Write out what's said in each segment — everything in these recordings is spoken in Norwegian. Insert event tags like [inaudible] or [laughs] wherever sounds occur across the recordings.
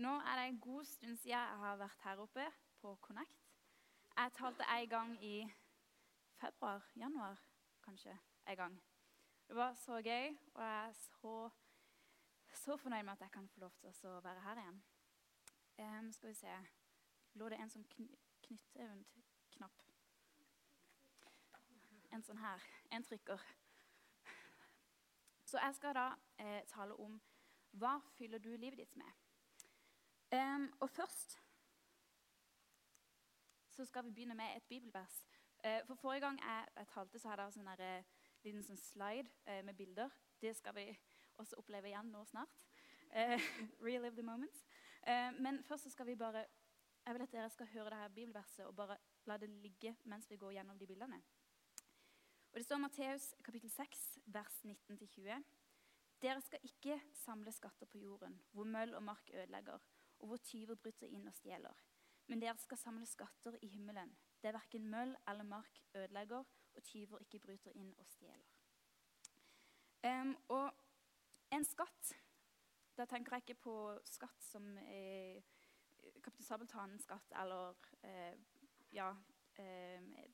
Nå er det en god stund siden jeg har vært her oppe på Connect. Jeg talte en gang i februar, januar kanskje, en gang. Det var så gøy, og jeg er så, så fornøyd med at jeg kan få lov til å være her igjen. Um, skal vi se Lå det en sånn kn knytteknapp? En sånn her. En trykker. Så jeg skal da eh, tale om hva fyller du livet ditt med. Um, og først så skal vi begynne med et bibelvers. Uh, for Forrige gang jeg, jeg talte, så hadde jeg en uh, liten sånn slide uh, med bilder. Det skal vi også oppleve igjen nå snart. [laughs] relive the moments. men først så skal vi bare Jeg vil at dere skal høre det her bibelverset og bare la det ligge mens vi går gjennom de bildene. Og Det står Matteus kapittel 6, vers 19-20. Dere skal ikke samle skatter på jorden, hvor møll og mark ødelegger, og hvor tyver bryter inn og stjeler. Men dere skal samle skatter i himmelen, der verken møll eller mark ødelegger, og tyver ikke bryter inn og stjeler. Um, og en skatt Da tenker jeg ikke på skatt som eh, Kaptein Sabeltann-skatt eller eh, ja, eh,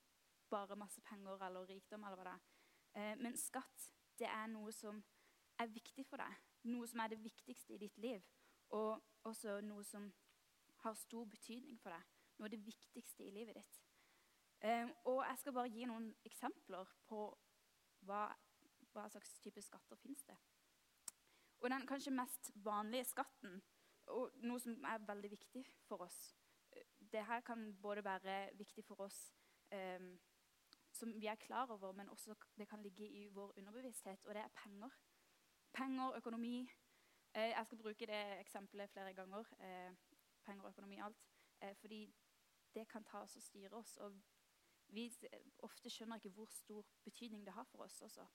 bare masse penger eller rikdom eller hva det er. Eh, men skatt det er noe som er viktig for deg. Noe som er det viktigste i ditt liv. Og også noe som har stor betydning for deg. Noe av det viktigste i livet ditt. Um, og jeg skal bare gi noen eksempler på hva, hva slags type skatter fins det. Og den kanskje mest vanlige skatten, og noe som er veldig viktig for oss Det her kan både være viktig for oss um, som vi er klar over, men også det kan ligge i vår underbevissthet, og det er penger. Penger, økonomi. Uh, jeg skal bruke det eksempelet flere ganger. Uh, penger og økonomi alt. Eh, fordi det kan ta oss og styre oss. Og vi ofte skjønner ikke hvor stor betydning det har for oss også.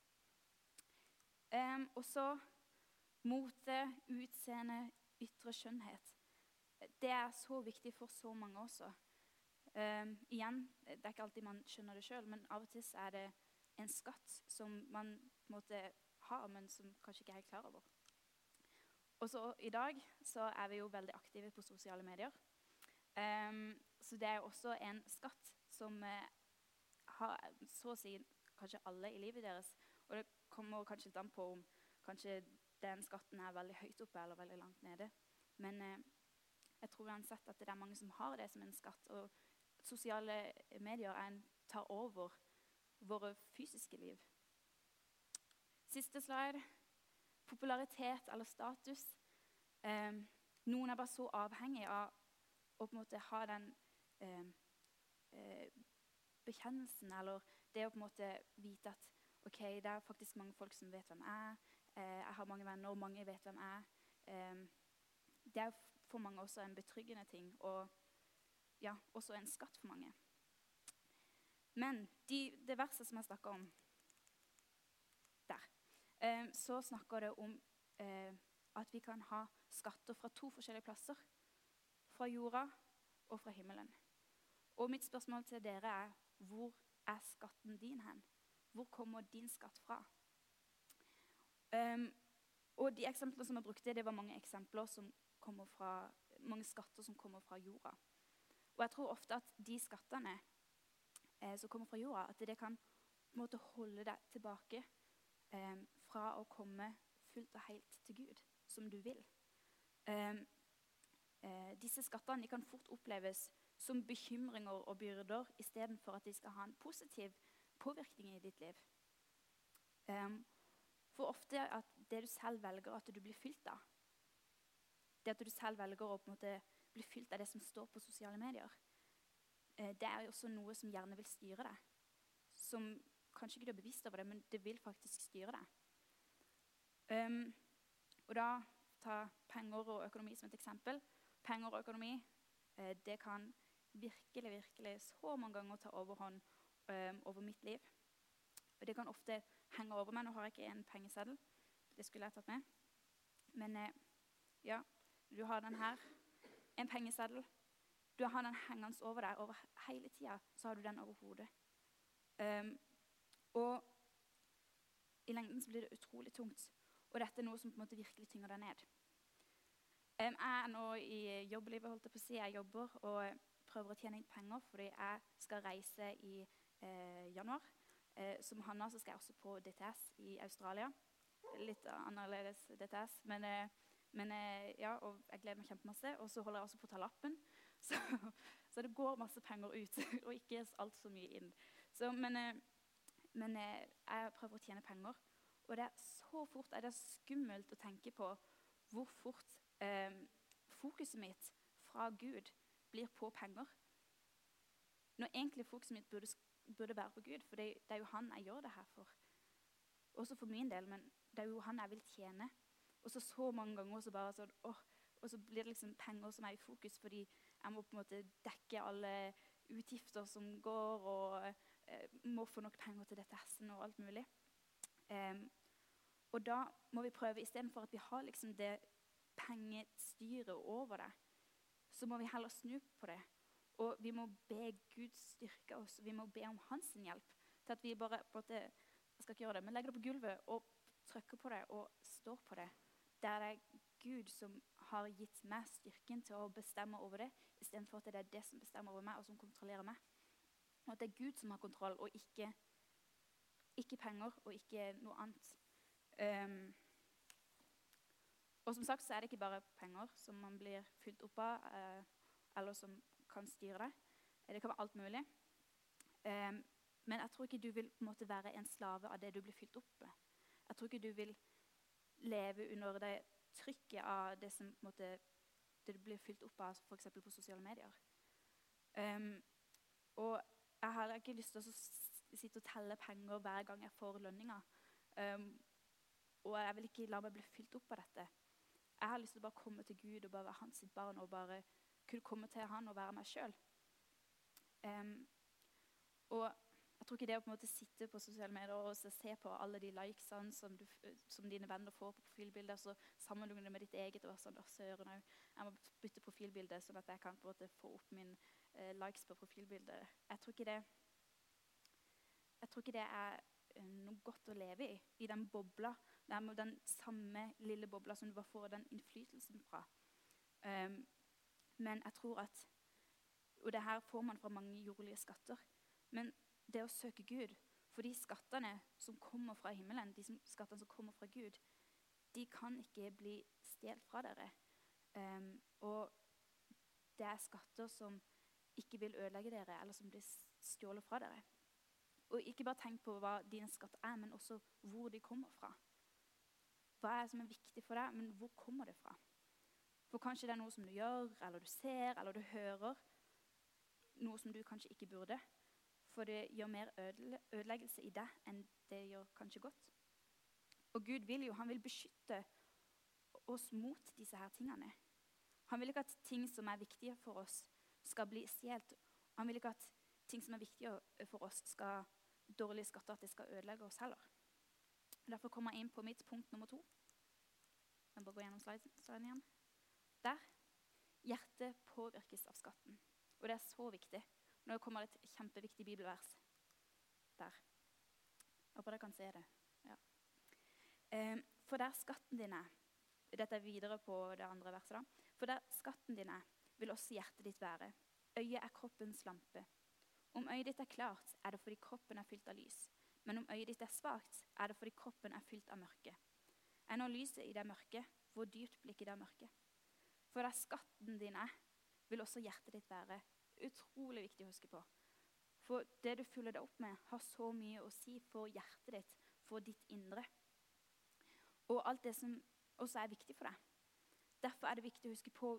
Og så mote, utseende, ytre skjønnhet. Det er så viktig for så mange også. Um, igjen, Det er ikke alltid man skjønner det sjøl, men av og til er det en skatt som man måtte ha, men som kanskje ikke er helt klar over. Og så I dag så er vi jo veldig aktive på sosiale medier. Um, så det er også en skatt som uh, har så å si kanskje alle i livet deres. Og det kommer kanskje litt an på om kanskje den skatten er veldig høyt oppe eller veldig langt nede. Men uh, jeg tror uansett at det er mange som har det som en skatt. Og sosiale medier en, tar over våre fysiske liv. Siste slide popularitet eller status. Eh, noen er bare så avhengig av å på en måte ha den eh, bekjennelsen, eller det å på en måte vite at ok, det er faktisk mange folk som vet hvem jeg er. Eh, jeg har mange venner, og mange vet hvem jeg er. Det er for mange også en betryggende ting, og ja, også en skatt for mange. Men de, det verset som jeg snakker om Eh, så snakker det om eh, at vi kan ha skatter fra to forskjellige plasser. Fra jorda og fra himmelen. Og mitt spørsmål til dere er hvor er skatten din hen? Hvor kommer din skatt fra? Um, og de eksemplene som jeg brukte, det var mange eksempler som kommer fra, mange skatter som kommer fra jorda. Og jeg tror ofte at de skattene eh, som kommer fra jorda, at det kan måte, holde deg tilbake eh, fra å komme fullt og helt til Gud, som du vil. Eh, eh, disse skattene kan fort oppleves som bekymringer og byrder istedenfor at de skal ha en positiv påvirkning i ditt liv. Um, for ofte at det du selv velger at du blir fylt av, det at du selv velger å bli fylt av det som står på sosiale medier, uh, det er også noe som gjerne vil styre deg. Som kanskje ikke du er bevisst over det, men det vil faktisk styre deg. Um, og da ta penger og økonomi som et eksempel. Penger og økonomi eh, det kan virkelig virkelig så mange ganger ta overhånd um, over mitt liv. Og Det kan ofte henge over meg. Nå har jeg ikke en pengeseddel. Det skulle jeg tatt med. Men eh, ja, du har den her. En pengeseddel. Du har den hengende over deg over hele tida. Så har du den over hodet. Um, og i lengden så blir det utrolig tungt. Og dette er noe som på en måte virkelig tynger deg ned. Jeg er nå i jobblivet, holdt jeg på å si. Jeg jobber og prøver å tjene inn penger fordi jeg skal reise i eh, januar. Eh, som Hanna så skal jeg også på DTS i Australia. Litt annerledes DTS, men, eh, men eh, ja, og jeg gleder meg kjempemasse. Og så holder jeg også på å ta lappen. [laughs] Så, så det går masse penger ut, [laughs] og ikke altfor mye inn. Så, men eh, men eh, jeg prøver å tjene penger. Og det er så fort er det skummelt å tenke på hvor fort eh, fokuset mitt fra Gud blir på penger. Når egentlig fokuset mitt burde, burde være på Gud, for det, det, er jo han jeg gjør det her for. Også for min del, men det er jo han jeg vil tjene. Og så så mange ganger så bare sånn, åh, Og så blir det liksom penger som er i fokus, fordi jeg må på en måte dekke alle utgifter som går, og eh, må få nok penger til dette hesten og alt mulig. Um, og da må vi prøve, istedenfor at vi har liksom det pengestyret over det, så må vi heller snu på det. Og vi må be Gud styrke oss. Vi må be om hans hjelp til at vi bare måte, jeg skal ikke gjøre det, men legger det på gulvet og trykker på det og står på det. Der det er Gud som har gitt meg styrken til å bestemme over det, istedenfor at det er det som bestemmer over meg, og som kontrollerer meg. Og at det er Gud som har kontroll, og ikke, ikke penger og ikke noe annet. Um, og som sagt så er det ikke bare penger som man blir fylt opp av, uh, eller som kan styre deg. Det kan være alt mulig. Um, men jeg tror ikke du vil på være en slave av det du blir fylt opp med. Jeg tror ikke du vil leve under det trykket av det som måte, det du blir fylt opp av f.eks. på sosiale medier. Um, og jeg har ikke lyst til å sitte og telle penger hver gang jeg får lønninga. Um, og jeg vil ikke la meg bli fylt opp av dette. Jeg har lyst til å bare komme til Gud og bare være hans barn og bare kunne komme til han og være meg sjøl. Um, og jeg tror ikke det å på en måte sitte på sosiale medier og se på alle de likesene som, du, som dine venner får på profilbilder, så sammenligne det med ditt eget og sånn, søren Jeg må bytte profilbilde, sånn at jeg kan på en måte få opp min eh, likes på profilbildet. Jeg tror ikke det, jeg tror ikke det er eh, noe godt å leve i, i den bobla. med den samme lille bobla som du bare får den innflytelsen fra. Um, men jeg tror at Og det her får man fra mange jordlige skatter. Men det å søke Gud. For de skattene som kommer fra himmelen, de skattene som kommer fra Gud, de kan ikke bli stjålet fra dere. Um, og det er skatter som ikke vil ødelegge dere, eller som blir stjålet fra dere. Og ikke bare tenk på hva dine skatter er, men også hvor de kommer fra. Hva er det som er viktig for deg, men hvor kommer det fra? For kanskje det er noe som du gjør, eller du ser, eller du hører. Noe som du kanskje ikke burde. For det gjør mer ødeleggelse i deg enn det gjør kanskje godt. Og Gud vil jo, han vil beskytte oss mot disse her tingene. Han vil ikke at ting som er viktige for oss, skal bli stjålet. Han vil ikke at ting som er viktige for oss, skal dårlige skatter, at det skal ødelegge oss heller. Derfor kommer jeg inn på mitt punkt nummer to. Jeg bare gå gjennom sliden igjen. Der. Hjertet påvirkes av skatten. Og det er så viktig. Nå kommer det et kjempeviktig bibelvers der. Jeg håper dere kan se det. Ja. Eh, for der skatten din er Dette er videre på det andre verset. da. For der skatten din er, vil også hjertet ditt være. Øyet er kroppens lampe. Om øyet ditt er klart, er det fordi kroppen er fylt av lys. Men om øyet ditt er svakt, er det fordi kroppen er fylt av mørke. Er nå lyset i det mørke, hvor dypt blikket det mørke? For der skatten din er, vil også hjertet ditt være utrolig viktig å huske på. For det du fyller deg opp med, har så mye å si for hjertet ditt, for ditt indre. Og alt det som også er viktig for deg. Derfor er det viktig å huske på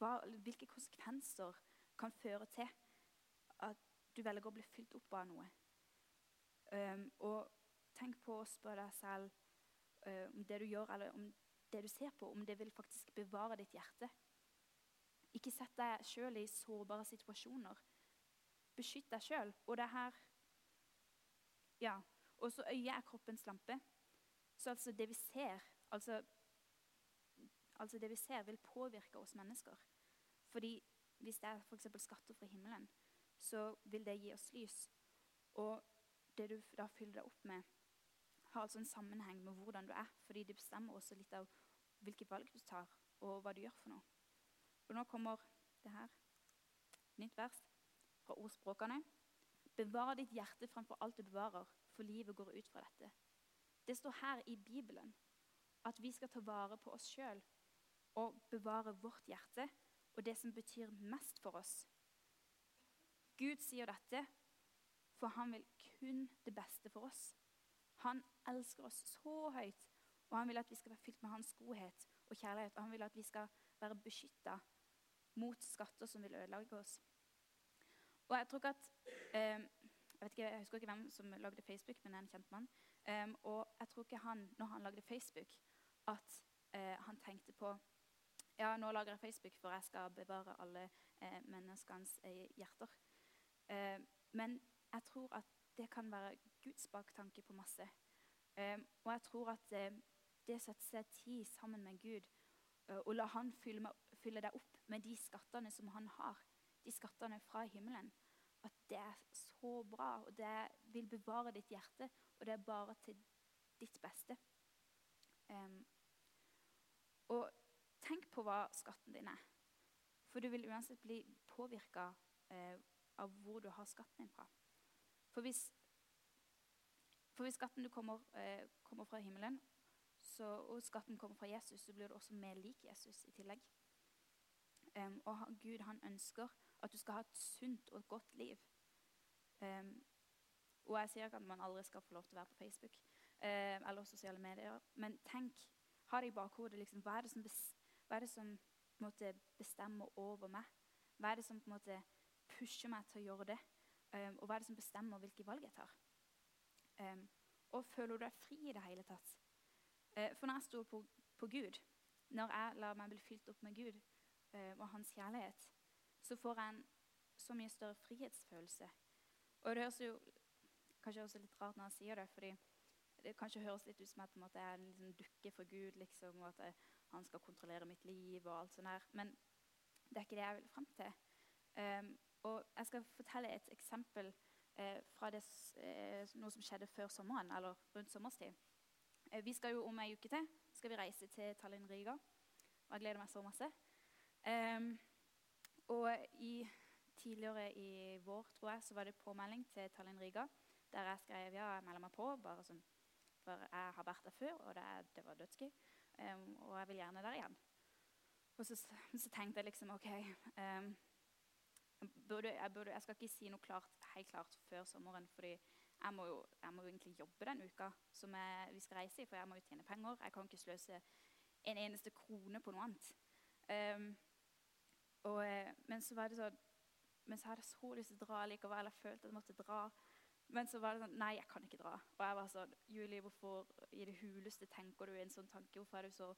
hva, hvilke konsekvenser kan føre til du velger å bli fylt opp av noe. Um, og tenk på å spørre deg selv uh, om det du gjør, eller om det du ser på, om det vil faktisk bevare ditt hjerte. Ikke sett deg sjøl i sårbare situasjoner. Beskytt deg sjøl. Og det her Ja. Også øyet er kroppens lampe. Så altså det vi ser, altså, altså det vi ser, vil påvirke oss mennesker. Fordi hvis det er f.eks. skatter fra himmelen, så vil det gi oss lys. Og det du da fyller deg opp med, har altså en sammenheng med hvordan du er. Fordi det bestemmer også litt av hvilke valg du tar, og hva du gjør for noe. Og nå kommer det her. Nytt vers fra ordspråkene. Bevar ditt hjerte fremfor alt du bevarer, for livet går ut fra dette. Det står her i Bibelen at vi skal ta vare på oss sjøl og bevare vårt hjerte og det som betyr mest for oss. Gud sier dette, for han vil kun det beste for oss. Han elsker oss så høyt, og han vil at vi skal være fylt med hans godhet og kjærlighet. Og han vil at vi skal være beskytta mot skatter som vil ødelegge oss. Og jeg tror ikke at eh, jeg, ikke, jeg, husker ikke hvem som lagde Facebook, men en kjent mann. Um, og jeg tror ikke han, når han lagde Facebook, at eh, han tenkte på ja, nå lager jeg Facebook, for jeg skal bevare alle eh, menneskenes eh, hjerter. Eh, men jeg tror at det kan være Guds baktanke på masse. Eh, og jeg tror at eh, det å sette seg tid sammen med Gud eh, og la Han fylle, med, fylle deg opp med de skattene som Han har, de skattene fra himmelen, at det er så bra, og det vil bevare ditt hjerte, og det er bare til ditt beste. Og tenk på hva skatten din er. For du vil uansett bli påvirka eh, av hvor du har skatten din fra. For hvis, for hvis skatten du kommer, eh, kommer fra himmelen, så, og skatten kommer fra Jesus, så blir du også mer lik Jesus i tillegg. Um, og Gud han ønsker at du skal ha et sunt og et godt liv. Um, og jeg sier ikke at man aldri skal få lov til å være på Facebook uh, eller sosiale medier, men tenk, ha det i bakhodet. Liksom, hva er det som, hva er det som måte, bestemmer over meg? Hva er det som på en måte, pusher meg til å gjøre det? Um, og hva er det som bestemmer hvilke valg jeg tar? Um, og føler du deg fri i det hele tatt? Uh, for når jeg stoler på, på, Gud, når jeg lar meg bli fylt opp med Gud uh, og hans kjærlighet, så får jeg en så mye større frihetsfølelse. Og det høres jo kanskje også litt rart når jeg sier det, fordi det kanskje høres litt ut som at jeg er en liksom, dukke for Gud, liksom, og at jeg, han skal kontrollere mitt liv og alt sånt der. Men det er ikke det jeg vil frem til. Um, og jeg skal fortelle et eksempel eh, fra det, eh, noe som skjedde før sommeren, eller rundt sommerstid. Eh, vi skal jo om ei uke til skal vi reise til Tallinn Riga. Og jeg gleder meg så masse. Um, og i, tidligere i vår tror jeg, så var det påmelding til Tallinn Riga. Der jeg skrev ja, jeg melder meg på. bare sånn, For jeg har vært der før, og det, det var dødsgøy. Um, og jeg vil gjerne der igjen. Og så, så tenkte jeg liksom OK um, burde, jeg, burde, jeg, skal ikke si noe klart, helt klart før sommeren, fordi jeg må, jo, jeg må jo egentlig jobbe den uka som jeg, vi skal reise i, for jeg må jo tjene penger. Jeg kan ikke sløse en eneste krone på noe annet. Um, og, eh, men så var det sånn Men så hadde jeg så lyst til å dra likevel. Jeg følte at jeg måtte dra. Men så var det sånn Nei, jeg kan ikke dra. Og jeg var sånn Julie, hvorfor i det huleste tenker du en sånn tanke? Hvorfor er du så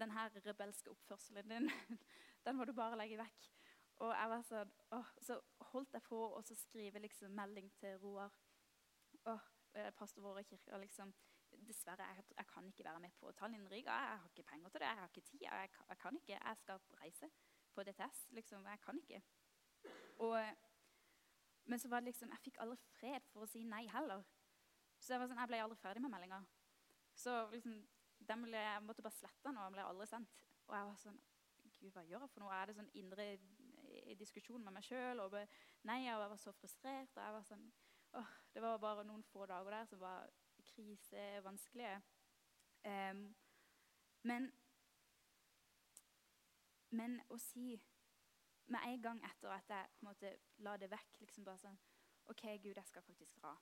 Den her rebelske oppførselen din, [laughs] den må du bare legge vekk. Og jeg var sånn åh, Så holdt jeg på å skrive liksom melding til Roar. Åh, pastor vår i kirka liksom Dessverre, jeg, jeg, kan ikke være med på Tallinn Riga. Jeg har ikke penger til det. Jeg har ikke tid. Jeg, jeg kan ikke. Jeg skal reise på DTS. Liksom, jeg kan ikke. Og, men så var det liksom, jeg fikk aldri fred for å si nei heller. Så jeg, var sånn, jeg ble aldri ferdig med meldinga. Liksom, jeg måtte bare slette den, og den ble aldri sendt. Og jeg var sånn Gud, hva gjør jeg for noe? Er det sånn indre diskusjon med meg sjøl? Nei, jeg var så frustrert. og jeg var sånn, åh, Det var bare noen få dager der som var krisevanskelige. Um, men men å si med en gang etter at jeg på en måte la det vekk liksom bare sånn OK, Gud, jeg skal faktisk dra.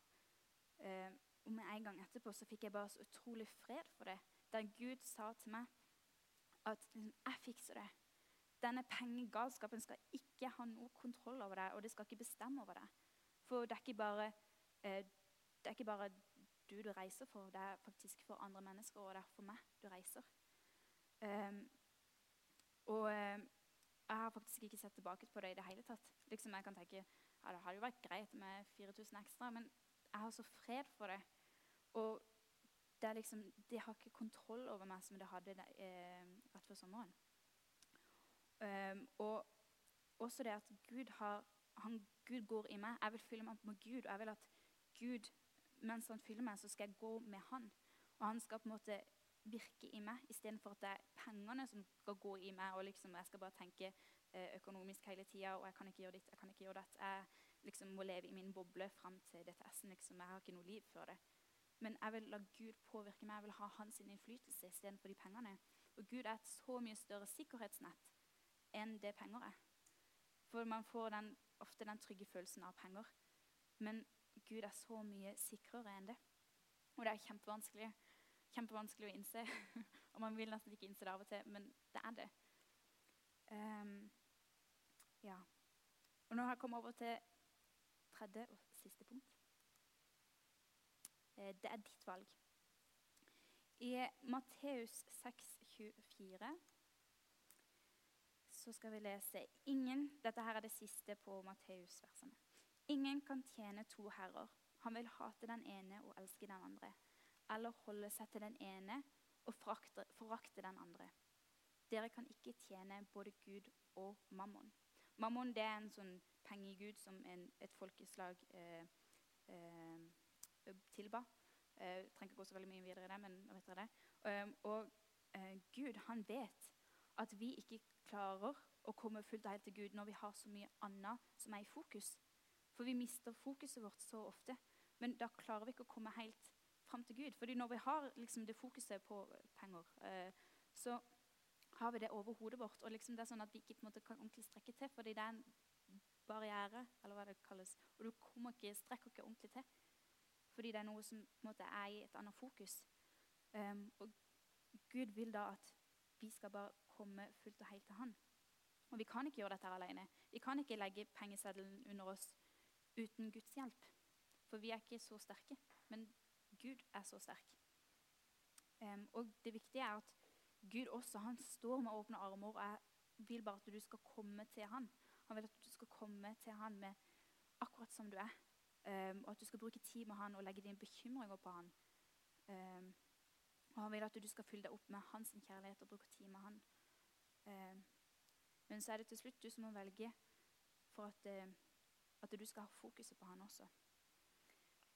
Uh, og med en gang etterpå så fikk jeg bare så utrolig fred for det. Der Gud sa til meg at liksom, 'jeg fikser det'. Denne pengegalskapen skal ikke ha noe kontroll over deg, og det skal ikke bestemme over deg. For det er ikke bare, uh, det er ikke bare du du reiser for, det er faktisk for andre mennesker, og det er for meg du reiser. Um, og eh, jeg har faktisk ikke sett tilbake på det i det hele tatt. Liksom jeg kan tenke, ja, Det hadde jo vært greit med 4000 ekstra, men jeg har så fred for det. Og det, liksom, det har ikke kontroll over meg som det hadde eh, rett før sommeren. Um, og også det at Gud, har, han, Gud går i meg. Jeg vil fylle meg med Gud. og jeg vil at Gud, mens han fyller meg, så skal jeg gå med han. Og han skal på en måte virke i meg, istedenfor at det er pengene som skal gå i meg. og liksom Jeg skal bare tenke eh, økonomisk hele tida, og jeg kan ikke gjøre ditt, jeg kan ikke gjøre det. Jeg liksom må leve i min boble fram til DTS-en. Liksom. Jeg har ikke noe liv før det. Men jeg vil la Gud påvirke meg. Jeg vil ha hans innflytelse istedenfor de pengene. Og Gud er et så mye større sikkerhetsnett enn det penger er. For man får den, ofte den trygge følelsen av penger. Men Gud er så mye sikrere enn det. Og det er kjempevanskelig, kjempevanskelig å innse. [laughs] og man vil nesten ikke innse det av og til, men det er det. Um, ja. Og nå har jeg kommet over til tredje og siste punkt. Eh, det er ditt valg. I Matteus 6,24 så skal vi lese ingen, Dette her er det siste på Matteus-versene. Ingen kan tjene to herrer. Han vil hate den ene og elske den andre. Eller holde seg til den ene og forakte, den andre. Dere kan ikke tjene både Gud og mammon. Mammon det er en sånn pengegud som en, et folkeslag eh, eh, tilba. Jeg eh, trenger ikke gå så veldig mye videre i det, men vet dere det. Um, og uh, Gud han vet at vi ikke klarer å komme fullt og helt til Gud når vi har så mye annet som er i fokus. For vi mister fokuset vårt så ofte. Men da klarer vi ikke å komme helt fram til Gud. Fordi når vi har liksom, det fokuset på penger, eh, så har vi det over hodet vårt. Og liksom, det er sånn at vi ikke måte kan ordentlig strekke til, fordi det er en barriere, eller hva det kalles. Og du kommer ikke, strekker ikke ordentlig til. Fordi det er noe som måte, er i et annet fokus. Um, og Gud vil da at vi skal bare komme fullt og helt til Han. Og vi kan ikke gjøre dette alene. Vi kan ikke legge pengeseddelen under oss uten Guds hjelp. For vi er ikke så sterke. Men Gud er så sterk. Um, og det viktige er at Gud også han står med åpne armer og jeg vil bare at du skal komme til Han. Han vil at du skal komme til Han med akkurat som du er. Um, og at du skal bruke tid med han og legge dine bekymringer på han. Um, og Han vil at du skal fylle deg opp med hans kjærlighet og bruke tid med han. Um, men så er det til slutt du som må velge for at, uh, at du skal ha fokuset på han også.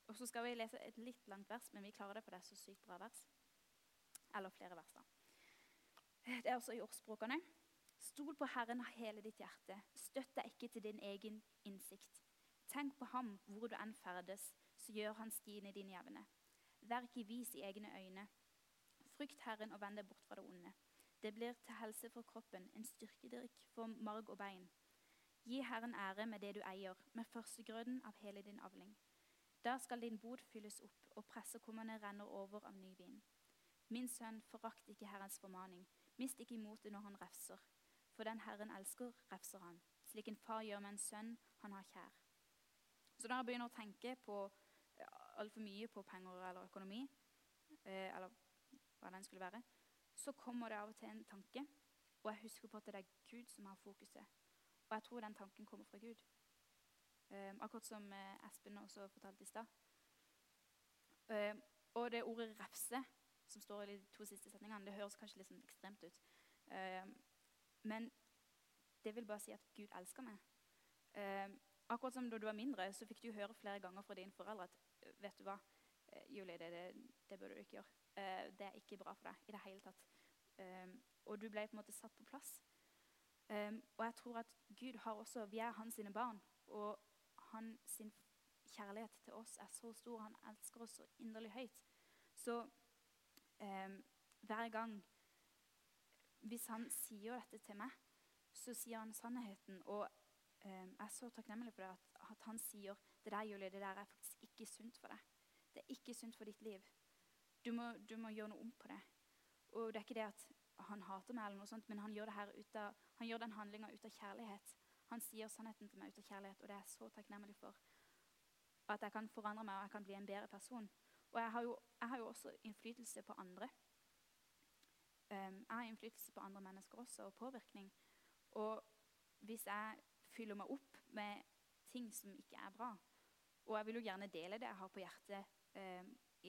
Og Så skal vi lese et litt langt vers, men vi klarer det, for det er så sykt bra vers. Eller flere vers, da. Det er også i ordspråkene. Stol på Herren av hele ditt hjerte. Støtt deg ikke til din egen innsikt. Tenk på ham hvor du enn ferdes, så gjør han stiene dine jevne. Vær ikke vis i egne øyne. Frykt Herren og vend deg bort fra det onde. Det blir til helse for kroppen, en styrkedrikk for marg og bein. Gi Herren ære med det du eier, med førstegrøden av hele din avling. Da skal din bod fylles opp, og pressekommene renner over av ny vin. Min sønn, forakt ikke Herrens formaning, mist ikke motet når han refser. For den Herren elsker, refser han, slik en far gjør med en sønn han har kjær. Så når jeg begynner å tenke på altfor mye på penger eller økonomi, eh, eller hva den skulle være, så kommer det av og til en tanke. Og jeg husker på at det er Gud som har fokuset. Og jeg tror den tanken kommer fra Gud. Um, akkurat som uh, Espen også fortalte i stad. Um, og det ordet 'refse', som står i de to siste setningene, det høres kanskje litt sånn ekstremt ut. Um, men det vil bare si at Gud elsker meg. Akkurat som da du var mindre, så fikk du høre flere ganger fra dine foreldre at vet du hva, eh, Julie, det, det, det bør du ikke gjøre. Eh, det er ikke bra for deg i det hele tatt. Um, og du ble på en måte satt på plass. Um, og jeg tror at Gud har også, Vi er hans sine barn, og hans kjærlighet til oss er så stor. Han elsker oss så inderlig høyt. Så um, hver gang Hvis han sier dette til meg, så sier han sannheten. Og jeg er så takknemlig for det at, at, han sier det der, Julie, det der er faktisk ikke sunt for deg. Det er ikke sunt for ditt liv. Du må, du må gjøre noe om på det. Og det er ikke det at han hater meg, eller noe sånt, men han gjør, av, han gjør den handlinga ut av kjærlighet. Han sier sannheten til meg ut av kjærlighet, og det er jeg så takknemlig for. At jeg kan forandre meg og jeg kan bli en bedre person. Og jeg har jo, jeg har jo også innflytelse på andre. Um, jeg har innflytelse på andre mennesker også, og påvirkning. Og hvis jeg fyller meg opp med ting som ikke er bra. Og jeg vil jo gjerne dele det jeg har på hjertet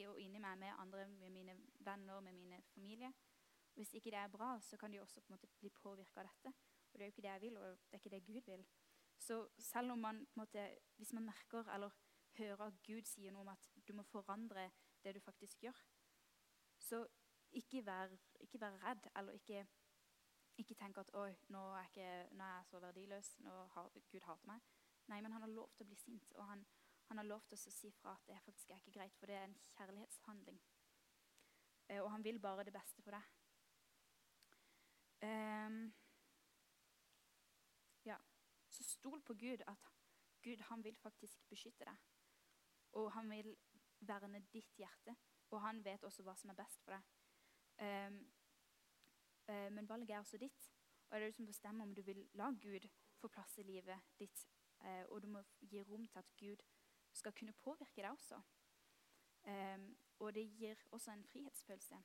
eh, og inni meg med andre, med mine venner, med mine familie. Hvis ikke det er bra, så kan de også på en måte bli påvirka av dette. Og det er jo ikke det jeg vil, og det er ikke det Gud vil. Så selv om man på en måte, hvis man merker eller hører at Gud sier noe om at du må forandre det du faktisk gjør, så ikke være, ikke vær redd, eller ikke, ikke tenk at Oi, nå er, ikke, nå er jeg så verdiløs, nå har Gud hater meg. Nei, men han har lov til å bli sint, og han, han har lov til å si fra at det faktisk er ikke greit, for det er en kjærlighetshandling. Eh, og han vil bare det beste for deg. Um, ja, så stol på Gud, at Gud han vil faktisk beskytte deg. Og han vil verne ditt hjerte, og han vet også hva som er best for deg. Um, uh, men valget er også ditt, og det er du som bestemmer om du vil la Gud få plass i livet ditt. Uh, og du må gi rom til at Gud skal kunne påvirke deg også. Um, og det gir også en frihetsfølelse.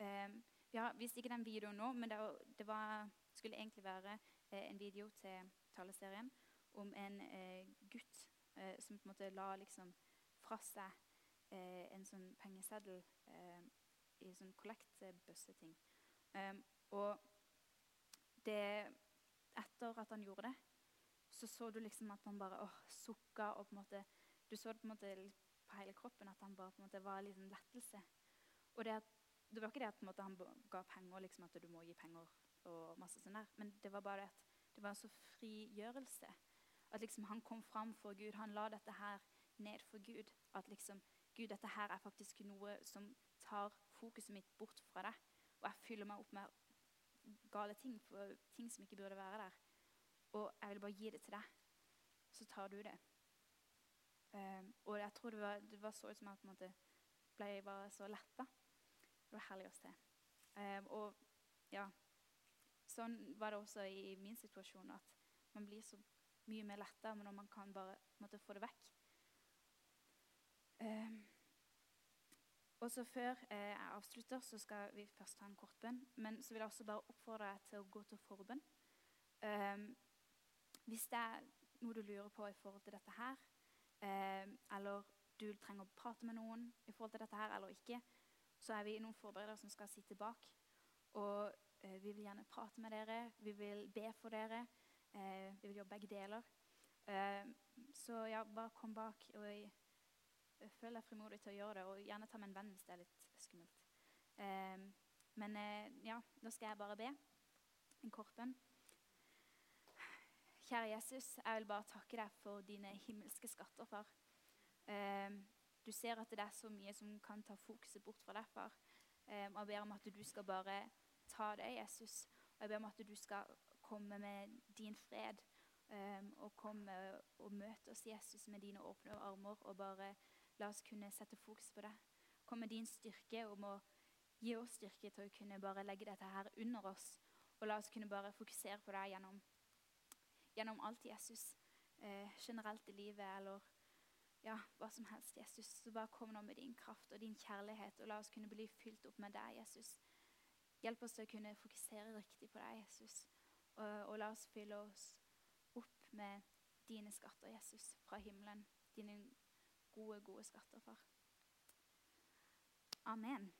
Um, vi har vist ikke den videoen nå, men det, det var, skulle egentlig være eh, en video til taleserien om en eh, gutt eh, som på en måte la liksom fra seg eh, en sånn pengeseddel eh, i sånn kollektbøsseting. Um, og det, etter at han gjorde det, så så du liksom at han bare åh, sukka og på en måte Du så det på en måte på hele kroppen at han bare på en måte var en liten lettelse. Og det, at, det var ikke det at måte, han ga penger, liksom at du må gi penger og masse sånn der, men det var bare at det var en så frigjørelse. At liksom han kom fram for Gud. Han la dette her ned for Gud. At liksom Gud, dette her er faktisk noe som tar fokuset mitt bort fra deg. Og jeg fyller meg opp med gale ting, for ting som ikke burde være der. Og jeg vil bare gi det til deg. Så tar du det. Um, og jeg tror det var, det var så ut som jeg på ble bare så letta. Det var herlig å se. Um, og ja, sånn var det også i, i min situasjon. At man blir så mye mer letta når man kan bare måtte, få det vekk. Um, også Før eh, jeg avslutter, så skal vi først ha en kort bønn. Men så vil jeg også bare oppfordre deg til å gå til forbønn. Um, hvis det er noe du lurer på i forhold til dette her, eh, eller du trenger å prate med noen i forhold til dette her eller ikke, så er vi noen forberedere som skal sitte bak. Og eh, vi vil gjerne prate med dere, vi vil be for dere. Eh, vi vil gjøre begge deler. Eh, så ja, bare kom bak. og jeg, føler deg frimodig til å gjøre det, og gjerne ta med en venn hvis det er litt skummelt. Eh, men eh, ja, da skal jeg bare be en kort bønn. Kjære Jesus, jeg vil bare takke deg for dine himmelske skatter, far. Um, du ser at det er så mye som kan ta fokuset bort fra deg, far. Og jeg ber om at du skal bare ta det, Jesus. Og jeg ber om at du skal komme med din fred. Um, og komme og møte oss, Jesus, med dine åpne armer. Og bare la oss kunne sette fokus på det. Kom med din styrke om å gi oss styrke til å kunne bare legge dette her under oss. Og la oss kunne bare fokusere på deg gjennom gjennom alt Jesus. Eh, generelt i livet eller ja, hva som helst, Jesus. Så bare kom nå med din kraft og din kjærlighet, og la oss kunne bli fylt opp med deg, Jesus. Hjelp oss til å kunne fokusere riktig på deg, Jesus. Og, og la oss fylle oss opp med dine skatter, Jesus, fra himmelen. Dine gode, gode skatter, far. Amen.